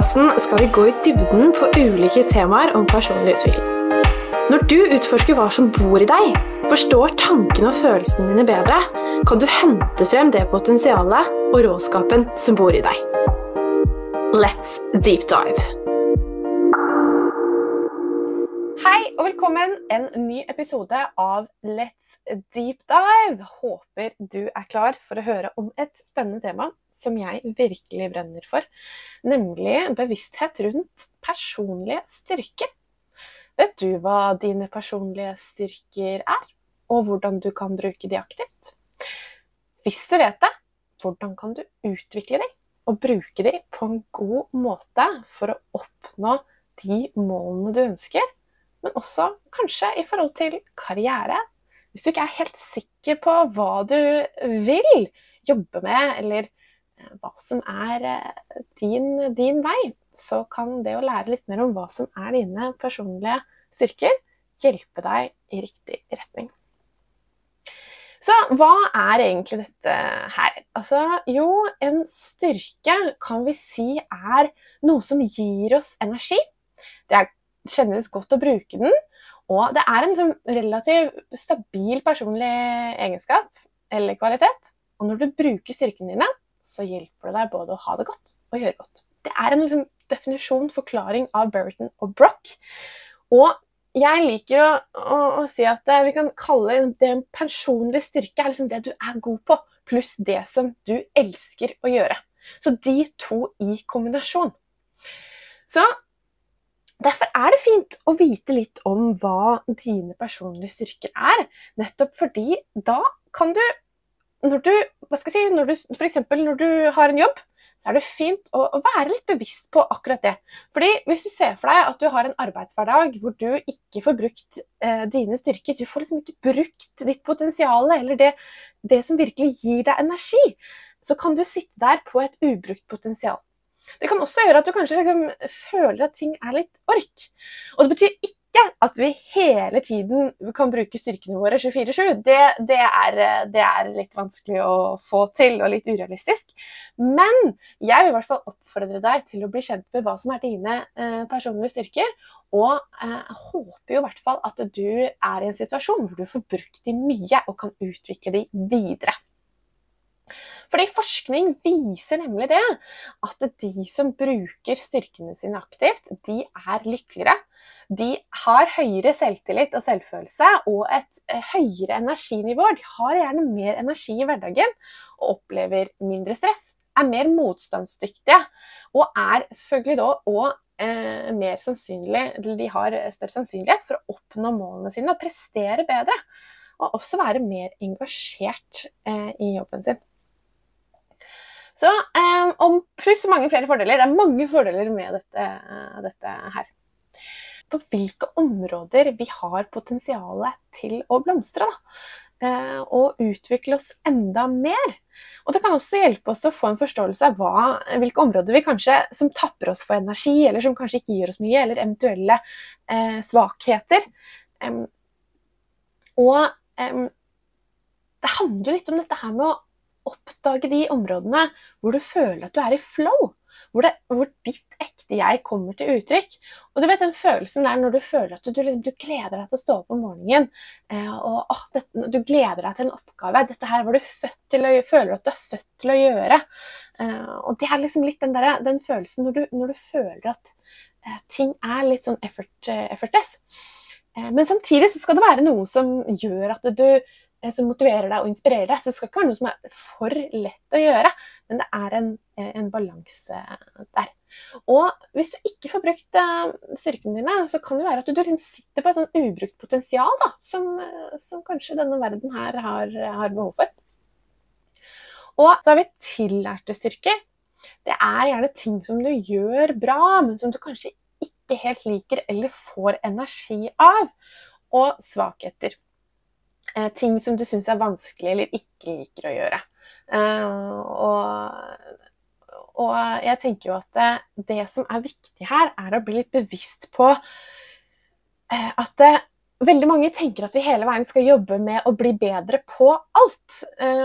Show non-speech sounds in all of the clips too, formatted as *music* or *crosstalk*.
podkasten skal vi gå i dybden på ulike temaer om personlig utvikling. Når du utforsker hva som bor i deg, forstår tankene og følelsene dine bedre, kan du hente frem det potensialet og råskapen som bor i deg. Let's deep dive. Hei og velkommen en ny episode av Let's deep dive. Håper du er klar for å høre om et spennende tema som jeg virkelig brenner for, nemlig bevissthet rundt personlige styrker. Vet du hva dine personlige styrker er, og hvordan du kan bruke de aktivt? Hvis du vet det, hvordan kan du utvikle de og bruke de på en god måte for å oppnå de målene du ønsker, men også kanskje i forhold til karriere? Hvis du ikke er helt sikker på hva du vil jobbe med, eller hva som er eh, din, din, vei, så kan det å lære litt mer om hva som er dine personlige styrker, hjelpe deg i riktig retning. Så hva er egentlig dette her? Altså, jo, en styrke kan vi si er noe som gir oss energi. Det kjennes godt å bruke den, og det er en sånn relativt stabil personlig egenskap eller kvalitet. Og når du bruker styrkene dine, så hjelper det deg både å ha det godt og gjøre godt. Det er en liksom, definisjon, forklaring av Burton og Brock. Og jeg liker å, å, å, si at det, vi kan kalle det en personlig styrke er liksom det du er god på, pluss det som du elsker å gjøre. Så de to i kombinasjon. Så Derfor er det fint å vite litt om hva dine personlige styrker er. Nettopp fordi da kan du når du, hva skal jeg si, når du, for når du har en jobb, så er det fint å, være litt bevisst på akkurat det. Fordi Hvis du ser for deg at du har en arbeidshverdag hvor du ikke får brukt eh, dine styrker, du får liksom ikke brukt ditt potensial eller det, det som virkelig gir deg energi, så kan du sitte der på et ubrukt potensial. Det kan også gjøre at du kanskje liksom føler at ting er litt ork. Og det betyr ikke at vi hele tiden kan bruke styrkene våre 24-7. Det, det, det, er litt vanskelig å få til og litt urealistisk. Men jeg vil i hvert fall oppfordre deg til å bli kjent med hva som er dine eh, personlige styrker. Og eh, håper jo i hvert fall at du er i en situasjon hvor du får brukt de mye og kan utvikle de videre. Fordi forskning viser nemlig det, at de som bruker styrkene sine aktivt, de er lykkeligere. De har høyere selvtillit og selvfølelse og et eh, høyere energinivå. De har gjerne mer energi i hverdagen og opplever mindre stress. Er mer motstandsdyktige og er selvfølgelig da òg eh, mer sannsynlig De har større sannsynlighet for å oppnå målene sine og prestere bedre. Og også være mer engasjert eh, i jobben sin. Så eh, om pluss mange flere fordeler. Det er mange fordeler med dette, dette her. På hvilke områder vi har potensialet til å blomstre. Da. Eh, og utvikle oss enda mer. Og det kan også hjelpe oss til å få en forståelse av hva, hvilke områder vi kanskje som tapper oss for energi, eller som kanskje ikke gir oss mye, eller eventuelle eh, svakheter. Um, og um, det handler litt om dette her med å oppdage de områdene hvor du føler at du er i flow. Hvor, det, hvor ditt ekte jeg kommer til uttrykk. Og du vet den følelsen der når du føler at du, du, du gleder deg til å stå opp om morgenen. Eh, og å, det, du gleder deg til en oppgave. Dette her var du født til å, føler at du er født til å gjøre. Eh, og det er liksom litt den, der, den følelsen når du, når du, føler at eh, ting er litt sånn effort, eh, effortless. Eh, men samtidig så skal det være noe som gjør at du som motiverer deg og inspirerer deg. Så det skal ikke være noe som er for lett å gjøre, men det er en, eh, en balanse der. Og hvis du ikke får brukt styrkene dine, så kan det være at du, du liksom sitter på et sånn ubrukt potensial da, som, som, kanskje denne verden her har, har, behov for. Og så har vi tillærte styrker. Det er gjerne ting som du gjør bra, men som du kanskje ikke helt liker eller får energi av. Og svakheter. Eh, ting som du syns er vanskelig eller ikke liker å gjøre. Eh, og, og, jeg tenker jo at det, det, som er viktig her, er å bli litt bevisst på eh, at veldig mange tenker at vi hele veien skal jobbe med å bli bedre på alt.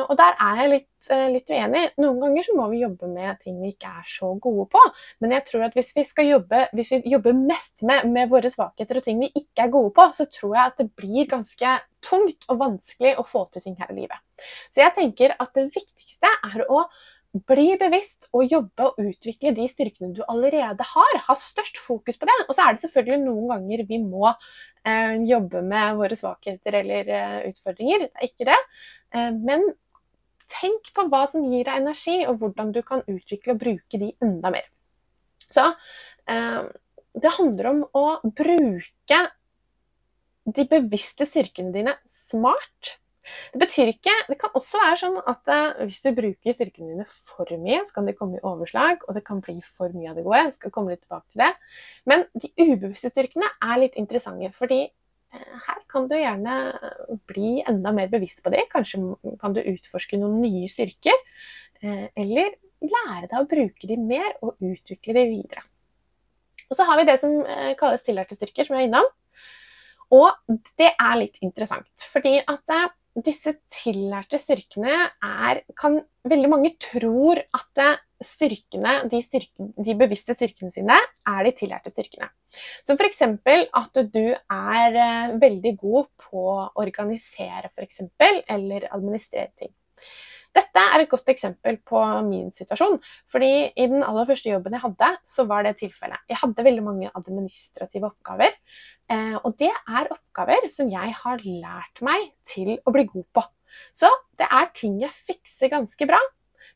Og der er jeg litt eh, litt uenig. Noen ganger så må vi jobbe med ting vi ikke er så gode på. Men jeg tror at hvis vi skal jobbe, hvis vi jobber mest med, med våre svakheter og ting vi ikke er gode på, så tror jeg at det blir ganske tungt og vanskelig å få til ting her i livet. Så jeg tenker at det viktigste er å bli bevisst og jobbe og utvikle de styrkene du allerede har. Ha størst fokus på det. Og så er det selvfølgelig noen ganger vi må eh, jobbe med våre svakheter eller eh, utfordringer. Det er ikke det. Eh, men tenk på hva som gir deg energi, og hvordan du kan utvikle og bruke de enda mer. Så eh, det handler om å bruke de bevisste styrkene dine smart. Det betyr ikke Det kan også være sånn at uh, hvis du bruker styrkene dine for mye, så kan de komme i overslag, og det kan bli for mye av det gode. Jeg skal komme litt tilbake til det. Men de ubevisste styrkene er litt interessante, fordi her kan du gjerne bli enda mer bevisst på det. Kanskje kan du utforske noen nye styrker, uh, eller lære deg å bruke de mer og utvikle de videre. Og så har vi det som kalles tillærte styrker, som jeg er innom. Og det er litt interessant, fordi at disse tillærte styrkene er kan, Veldig mange tror at styrkene, de, styrken, de, bevisste styrkene sine er de tillærte styrkene. Som f.eks. at du er eh, veldig god på å organisere, f.eks., eller administrere ting. Dette er et godt eksempel på min situasjon. fordi i den aller første jobben jeg hadde, så var det tilfellet. Jeg hadde veldig mange administrative oppgaver. Eh, og det er oppgaver som jeg har lært meg til å bli god på. Så det er ting jeg fikser ganske bra.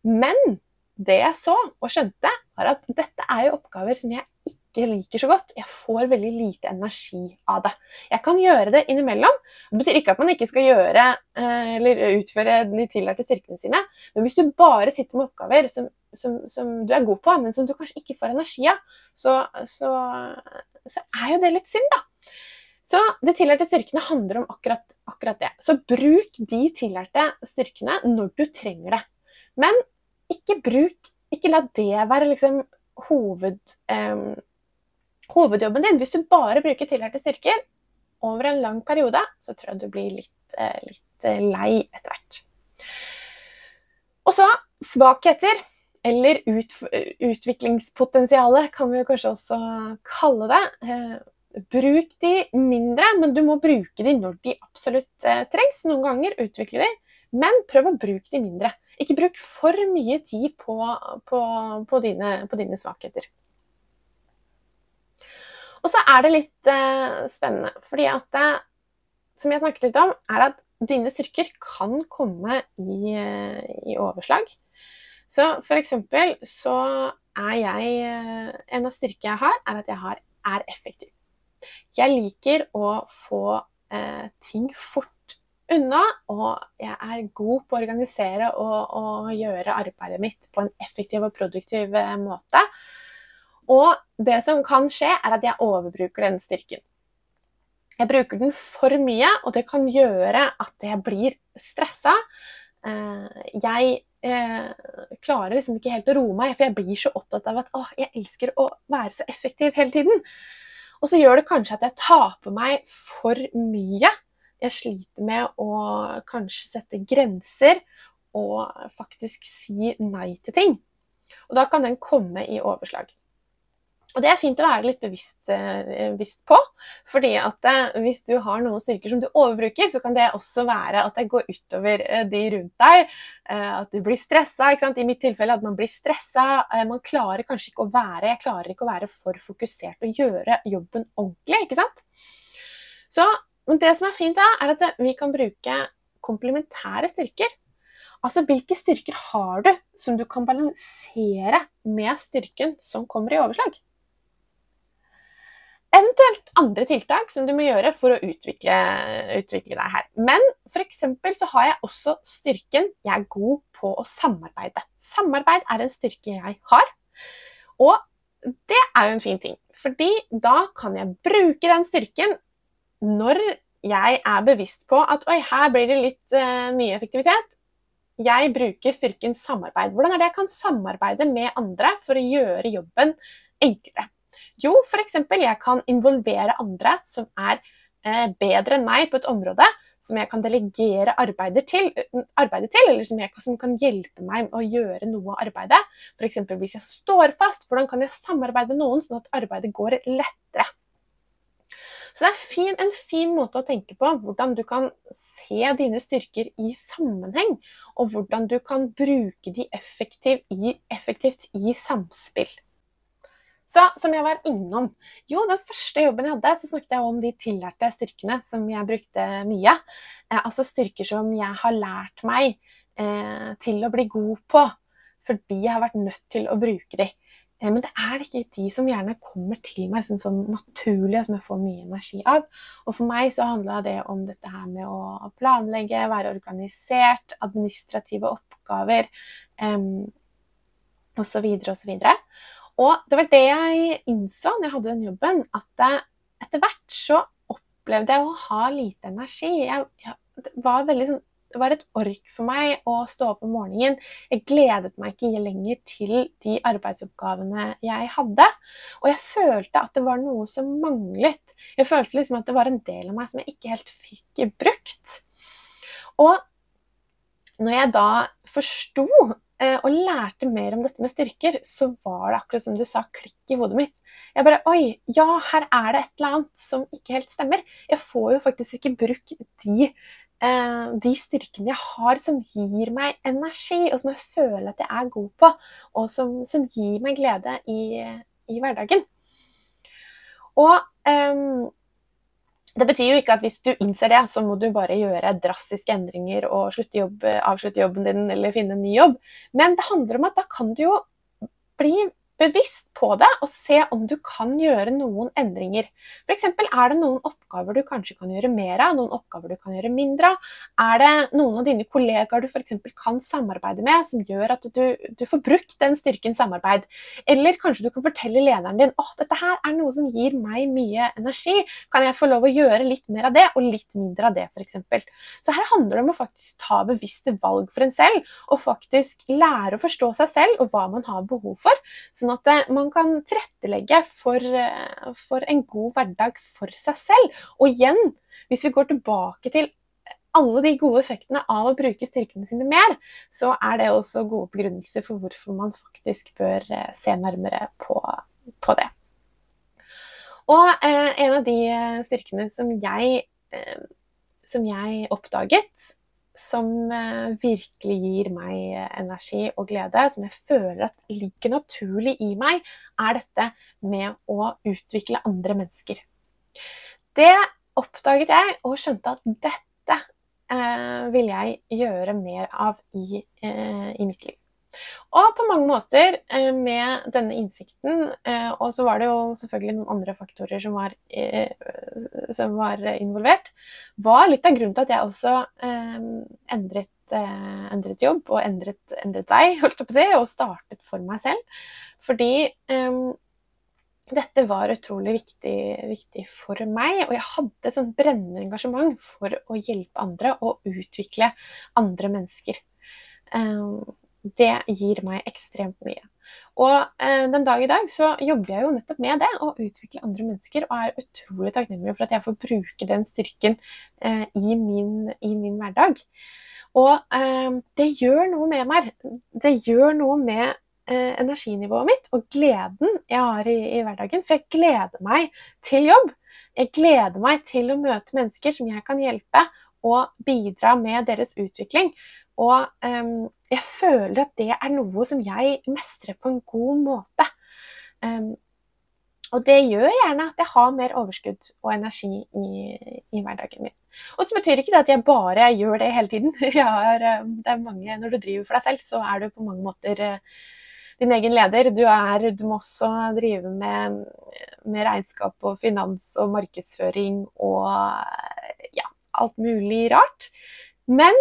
Men det jeg så og skjønte, var at dette er jo oppgaver som jeg ikke liker så godt. Jeg får veldig lite energi av det. Jeg kan gjøre det innimellom. Det betyr ikke at man ikke skal gjøre eh, eller utføre de tillærte styrkene sine. Men hvis du bare sitter med oppgaver som, som, som du er god på, men som du kanskje ikke får energi av, så, så, så er jo det litt synd, da. Så de tillærte styrkene handler om akkurat, akkurat, det. Så bruk de tillærte styrkene når du trenger det. Men ikke bruk Ikke la det være liksom hoved, eh, hovedjobben din. Hvis du bare bruker tilhørte styrker over en lang periode, så tror jeg du blir litt, eh, litt eh, lei etter hvert. Og så svakheter, eller ut, utviklingspotensialet, kan vi kanskje også kalle det. Eh, bruk de mindre, men du må bruke de når de absolutt trengs. Noen ganger utvikle de, men prøv å bruke de mindre. Ikke bruk for mye tid på, på, på, dine, på dine, svakheter. Og så er det litt eh, spennende, fordi at eh, som jeg snakket litt om, er at dine styrker kan komme i, eh, i overslag. Så for eksempel så er jeg eh, En av styrkene jeg har, er at jeg har, er effektiv. Jeg liker å få eh, ting fort unna, og jeg er god på å organisere og, og, gjøre arbeidet mitt på en effektiv og produktiv måte. Og det som kan skje, er at jeg overbruker den styrken. Jeg bruker den for mye, og det kan gjøre at jeg blir stressa. Eh, jeg eh, klarer liksom ikke helt å roe meg, for jeg blir så opptatt av at å, jeg elsker å være så effektiv hele tiden. Og så gjør det kanskje at jeg taper meg for mye. Jeg sliter med å kanskje sette grenser og faktisk si nei til ting. Og da kan den komme i overslag. Og det er fint å være litt bevisst, eh, bevisst på. fordi at eh, hvis du har noen styrker som du overbruker, så kan det også være at det går utover eh, de rundt deg. At du blir stressa. I mitt tilfelle at man blir stressa. Man klarer kanskje ikke å være Jeg klarer ikke å være for fokusert og gjøre jobben ordentlig, ikke sant. Så det som er fint da, er at vi kan bruke komplementære styrker. Altså hvilke styrker har du som du kan balansere med styrken som kommer i overslag? Eventuelt andre tiltak som du må gjøre for å utvikle, utvikle deg her. Men f.eks. så har jeg også styrken jeg er god på å samarbeide. Samarbeid er en styrke jeg har. Og det er jo en fin ting. Fordi da kan jeg bruke den styrken når jeg er bevisst på at oi, her blir det litt uh, mye effektivitet. Jeg bruker styrken samarbeid. Hvordan er det jeg kan samarbeide med andre for å gjøre jobben enklere? Jo, f.eks. jeg kan involvere andre som er eh, bedre enn meg på et område, som jeg kan delegere arbeidet til, arbeidet til eller som, jeg, som, kan hjelpe meg med å gjøre noe av arbeidet. F.eks. hvis jeg står fast, hvordan kan jeg samarbeide med noen sånn at arbeidet går lettere. Så det er fin, en fin måte å tenke på hvordan du kan se dine styrker i sammenheng, og hvordan du kan bruke de effektivt effektivt i samspill. Så som jeg var innom Jo, den første jobben jeg hadde, så snakket jeg om de tillærte styrkene som jeg brukte mye. Eh, altså styrker som jeg har lært meg eh, til å bli god på. Fordi jeg har vært nødt til å bruke de. Eh, men det er ikke de som gjerne kommer til meg sånn, sånn naturlig, som jeg får mye energi av. Og for meg så handla det om dette her med å planlegge, være organisert, administrative oppgaver osv. osv. Og det var det jeg innså når jeg hadde den jobben, at etter hvert så opplevde jeg å ha lite energi. Jeg, jeg, var veldig sånn det var et ork for meg å stå opp om morgenen. Jeg gledet meg ikke lenger til de arbeidsoppgavene jeg hadde. Og jeg følte at det var noe som manglet. Jeg følte liksom at det var en del av meg som jeg ikke helt fikk brukt. Og når jeg da forsto eh, og lærte mer om dette med styrker, så var det akkurat som du sa, klikk i hodet mitt. Jeg bare Oi, ja, her er det et eller annet som ikke helt stemmer. Jeg får jo faktisk ikke brukt de Eh, de styrkene jeg har som gir meg energi, og som jeg føler at jeg er god på, og som, som gir meg glede i, i hverdagen. Og um, det betyr jo ikke at hvis du innser det, så må du bare gjøre drastiske endringer og jobb, avslutte jobben din eller finne en ny jobb. Men det handler om at da kan du jo bli bevisst på det og se om du kan gjøre noen endringer. F.eks. er det noen oppgaver du kanskje kan gjøre mer av, noen oppgaver du kan gjøre mindre av. Er det noen av dine kollegaer du f.eks. kan samarbeide med, som gjør at du, du, får brukt den styrken samarbeid? Eller kanskje du kan fortelle lederen din at dette her er noe som gir meg mye energi. Kan jeg få lov å gjøre litt mer av det, og litt mindre av det, f.eks. Så her handler det om å faktisk ta bevisste valg for en selv, og faktisk lære å forstå seg selv og hva man har behov for. sånn Sånn at eh, man kan tilrettelegge for, eh, for en god hverdag for seg selv. Og igjen, hvis vi går tilbake til alle de gode effektene av å bruke styrkene sine mer, så er det også gode begrunnelser for hvorfor man faktisk bør eh, se nærmere på, på det. Og eh, en av de styrkene som jeg, eh, som jeg oppdaget som eh, virkelig gir meg eh, energi og glede, som jeg føler at ligger naturlig i meg, er dette med å utvikle andre mennesker. Det oppdaget jeg og skjønte at dette eh, vil jeg gjøre mer av i, eh, i mitt liv. Og på mange måter, eh, med denne innsikten, eh, og så var det jo selvfølgelig noen andre faktorer som var, eh, som var involvert, var litt av grunnen til at jeg også endret, endret jobb og endret, endret, vei, *laughs* holdt jeg på å si, og startet for meg selv. Fordi dette var utrolig viktig, viktig, for meg, og jeg hadde et sånt brennende engasjement for å hjelpe andre og utvikle andre mennesker. Um, det gir meg ekstremt mye. Og eh, den dag i dag så jobber jeg jo nettopp med det, å utvikle andre mennesker, og er utrolig takknemlig for at jeg får bruke den styrken eh, i, min, i, min, hverdag. Og eh, det gjør noe med meg. Det gjør noe med eh, energinivået mitt og gleden jeg har i, i hverdagen. For jeg gleder meg til jobb. Jeg gleder meg til å møte mennesker som jeg kan hjelpe og bidra med deres utvikling. Og um, jeg føler at det er noe som jeg mestrer på en god måte. Um, og det gjør gjerne at jeg har mer overskudd og energi i, i hverdagen min. Og så betyr ikke det at jeg bare gjør det hele tiden. *laughs* Har, det er mange, når du driver for deg selv, så er du på mange måter eh, din egen leder. Du, er, du må også drive med, med, regnskap og finans og markedsføring og ja, alt mulig rart. Men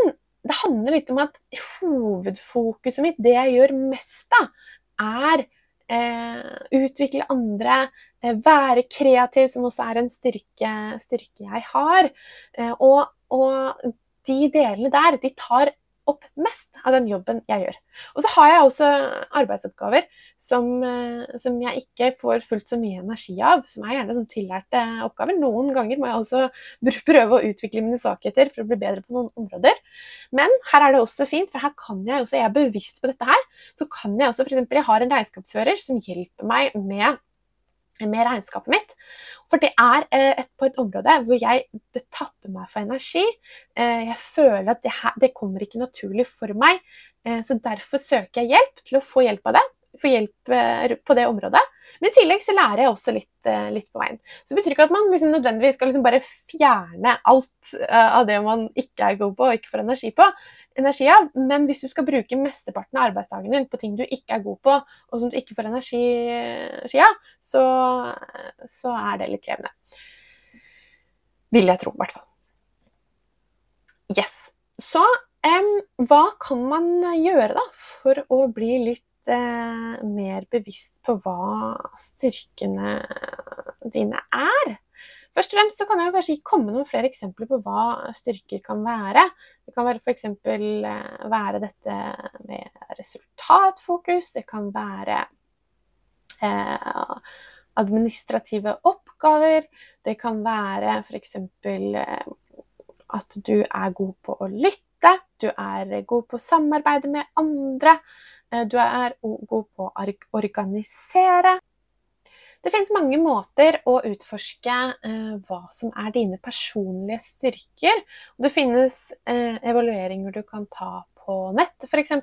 det handler litt om at hovedfokuset mitt, det jeg gjør mest av, er eh, utvikle andre, eh, være kreativ, som også er en styrke, styrke jeg har. Eh, og, og, de delene der, de tar opp mest av den jobben jeg gjør. Og så har jeg også arbeidsoppgaver som, eh, som jeg ikke får fullt så mye energi av, som er gjerne sånn tillærte oppgaver. Noen ganger må jeg også prøve å utvikle mine svakheter for å bli bedre på noen områder. Men her er det også fint, for her kan jeg også, jeg er bevisst på dette her, så kan jeg også f.eks. jeg har en regnskapsfører som hjelper meg med med regnskapet mitt. For det er eh, et, på et område hvor jeg, det tapper meg for energi. Eh, jeg føler at det, her, det kommer ikke naturlig for meg. Eh, så derfor søker jeg hjelp til å få hjelp av det. Få hjelp på det området. Men i tillegg så lærer jeg også litt, litt på veien. Så betyr ikke at man liksom nødvendigvis skal liksom bare fjerne alt av det man ikke er god på og ikke får energi på energi av. Men hvis du skal bruke mesteparten av arbeidsdagen din på ting du ikke er god på, og som du ikke får energi av, så, så er det litt krevende. Vil jeg tro, i hvert fall. Yes. Så um, hva kan man gjøre da for å bli litt uh, mer bevisst på hva styrkene dine er? Først og fremst kan jeg kanskje komme noen flere eksempler på hva styrker kan være. Det kan være f.eks. Eh, være dette med resultatfokus. Det kan være eh, administrative oppgaver. Det kan være f.eks. Eh, at du er god på å lytte. Du er god på å samarbeide med andre. Eh, du er god på å organisere. Det finnes mange måter å utforske eh, hva som er dine personlige styrker. Det finnes eh, evalueringer du kan ta på nett, f.eks.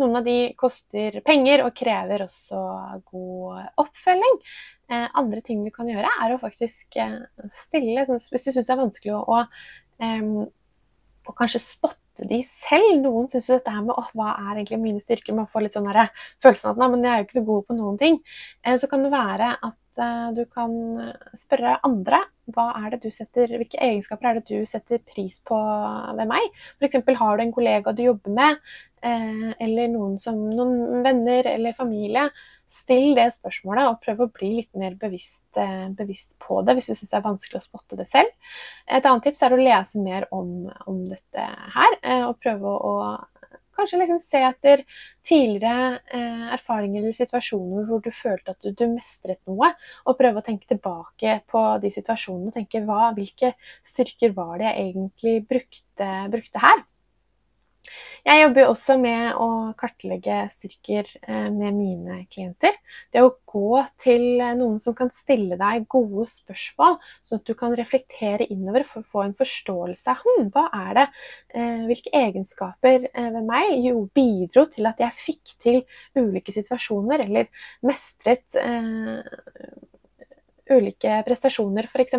Noen av de koster penger og krever også god oppfølging. Andre ting du kan gjøre, er å faktisk stille Hvis du syns det er vanskelig å, å, å kanskje spotte de selv. Noen syns jo dette her med åh, hva er egentlig mine styrker? Man får litt sånn følelsen av at nei, men jeg er jo ikke god på noen ting. Eh, så kan det være at Eh, du kan spørre andre hva er det du setter, hvilke egenskaper er det du setter pris på ved meg. F.eks. har du en kollega du jobber med, eh, eller noen, som, noen venner eller familie. Still det spørsmålet og prøv å bli litt mer bevisst, eh, bevisst på det hvis du syns det er vanskelig å spotte det selv. Et annet tips er å lese mer om, om dette her, og prøve å Kanskje liksom se etter tidligere eh, erfaringer eller situasjoner hvor du følte at du, du, mestret noe, og prøve å tenke tilbake på de situasjonene og tenke hva, hvilke styrker var det jeg egentlig brukte, brukte her. Jeg jobber også med å kartlegge styrker eh, med mine klienter. Det å gå til noen som kan stille deg gode spørsmål, sånn at du kan reflektere innover for å få en forståelse av hm, hva er det, eh, hvilke egenskaper eh, ved meg jo bidro til at jeg fikk til ulike situasjoner, eller mestret ulike prestasjoner, f.eks.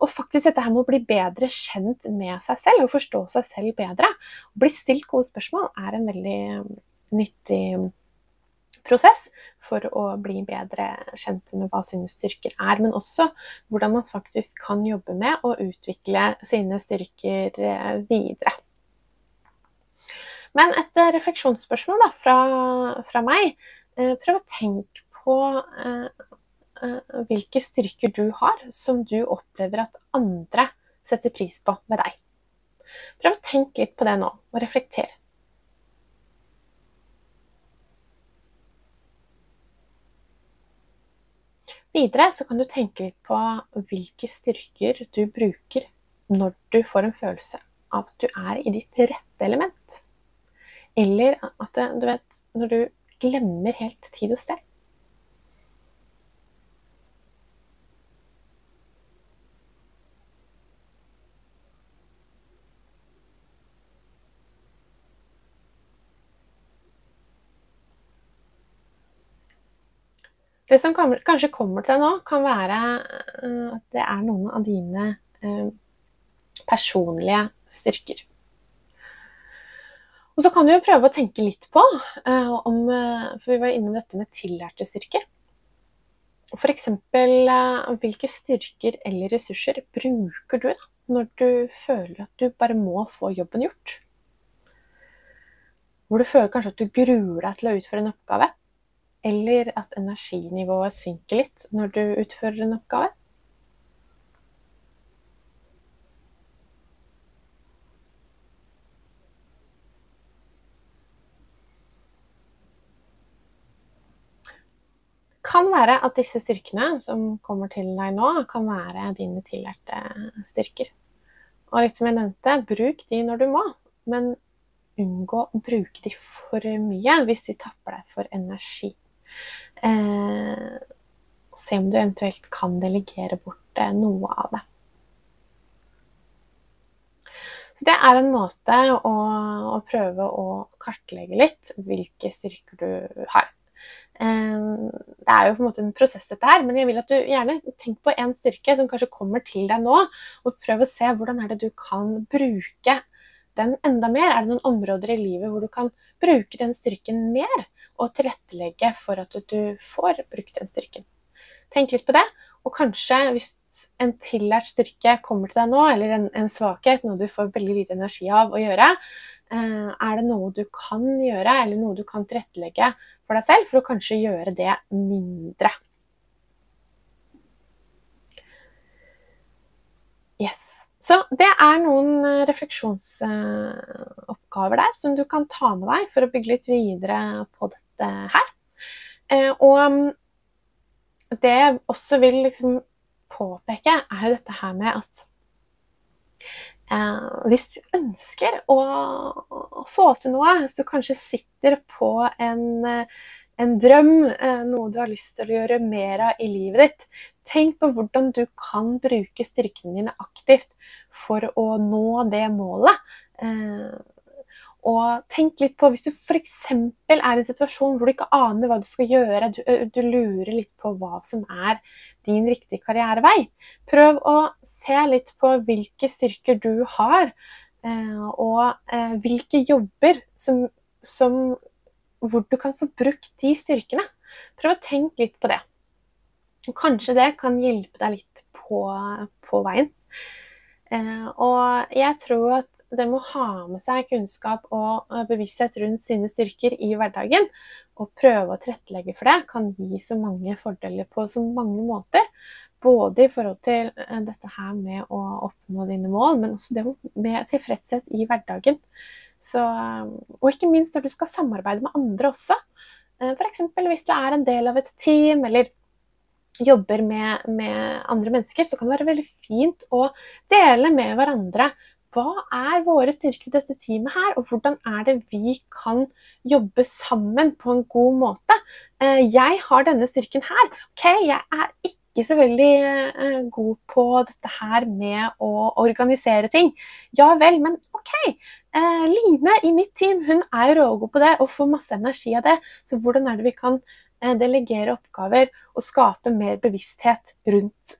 Og faktisk dette her med å bli bedre kjent med seg selv og forstå seg selv bedre. Å bli stilt gode spørsmål er en veldig nyttig prosess for å bli bedre kjent med hva sine styrker er, men også hvordan man faktisk kan jobbe med å utvikle sine styrker eh, videre. Men et refleksjonsspørsmål da, fra, fra meg. Eh, prøv å tenke på eh, Eh, hvilke styrker du har som du opplever at andre setter pris på ved deg. Prøv å tenke litt på det nå, og reflektere. Videre så kan du tenke litt på hvilke styrker du bruker når du får en følelse av at du er i ditt rette element. Eller at du vet, når du glemmer helt tid og sted. Det som kanskje kommer til deg nå, kan være eh, at det er noen av dine eh, personlige styrker. Og så kan du jo prøve å tenke litt på eh, om For vi var innom dette med tillærte styrker. F.eks. hvilke styrker eller ressurser bruker du da, når du føler at du bare må få jobben gjort? Hvor du føler kanskje at du gruer deg til å utføre en oppgave eller at energinivået synker litt når du utfører en oppgave. Det kan være at disse styrkene som kommer til deg nå, kan være dine tillærte styrker. Og litt som jeg nevnte, bruk de når du må, men unngå å bruke de for mye hvis de tapper deg for energi. Eh, se om du eventuelt kan delegere bort eh, noe av det. Så det er en måte å, å, prøve å kartlegge litt hvilke styrker du har. Eh, det er jo på en måte en prosess, dette her, men jeg vil at du gjerne tenk på en styrke som kanskje kommer til deg nå, og prøv å se hvordan er det du kan bruke den enda mer? Er det noen områder i livet hvor du kan bruke den styrken mer, og tilrettelegge for at du får brukt den styrken? Tenk litt på det, og kanskje hvis en tillært styrke kommer til deg nå, eller en, en svakhet, noe du får veldig lite energi av å gjøre, eh, er det noe du kan gjøre, eller noe du kan tilrettelegge for deg selv, for å kanskje gjøre det mindre? Yes. Så det er noen eh, refleksjonsoppgaver der som du kan ta med deg for å bygge litt videre på dette her. Eh, og mm, det jeg også vil liksom påpeke, er jo dette her med at eh, hvis du ønsker å, få til noe, du kanskje sitter på en en drøm, eh, noe du har lyst til å gjøre mer av i livet ditt. Tenk på hvordan du kan bruke styrkene dine aktivt for å nå det målet. Eh, og tenk litt på hvis du f.eks. er i en situasjon hvor du ikke aner hva du skal gjøre, du, du, lurer litt på hva som er din riktige karrierevei. Prøv å se litt på hvilke styrker du har, eh, og hvilke jobber som, som hvor du kan få brukt de styrkene. Prøv å tenke litt på det. Kanskje det kan hjelpe deg litt på, på veien. Eh, og jeg tror at det må ha med seg kunnskap og bevissthet rundt sine styrker i hverdagen, og prøve å tilrettelegge for det, kan gi så mange fordeler på så mange måter. Både i forhold til eh, dette her med å oppnå dine mål, men også det med tilfredshet i hverdagen. Så, og ikke minst når du skal samarbeide med andre også. Eh, F.eks. hvis du er en del av et team eller jobber med, med, andre mennesker, så kan det være veldig fint å dele med hverandre hva er våre styrker i dette teamet her, og hvordan er det vi kan jobbe sammen på en god måte. Eh, jeg har denne styrken her. Ok, jeg er ikke så veldig eh, god på dette her med å organisere ting. Ja vel, men ok. Eh, Line i mitt team hun er rågod på det og får masse energi av det. Så hvordan er det vi kan eh, delegere oppgaver og skape mer bevissthet rundt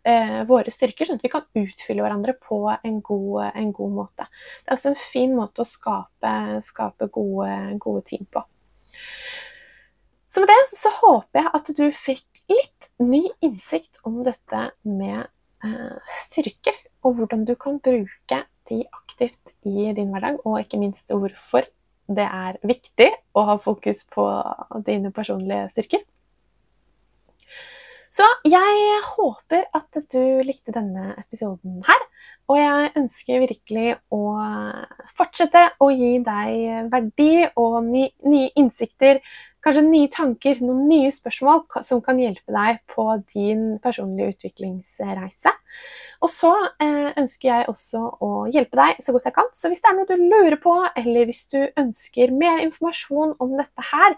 våre styrker, sånn at vi kan utfylle hverandre på en god, en god måte. Det er også en fin måte å skape, skape gode, gode, team på. Så med det så håper jeg at du fikk litt ny innsikt om dette med eh, styrker, og hvordan du kan bruke de aktivt i din hverdag, og ikke minst hvorfor det er viktig å ha fokus på dine personlige styrker. Så jeg håper at du likte denne episoden her. Og jeg ønsker virkelig å fortsette å gi deg verdi og nye innsikter kanskje nye tanker, noen nye spørsmål som kan hjelpe deg på din personlige utviklingsreise. Og så eh, ønsker jeg også å hjelpe deg så godt jeg kan. Så hvis det er noe du lurer på, eller hvis du ønsker mer informasjon om dette her,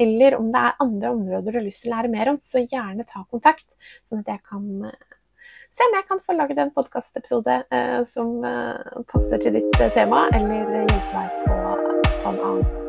eller om det er andre områder du har lyst til å lære mer om, så gjerne ta kontakt, sånn at jeg kan se om jeg kan få laget en podkastepisode eh, som eh, passer til ditt eh, tema, eller hjelpe deg på, på en annen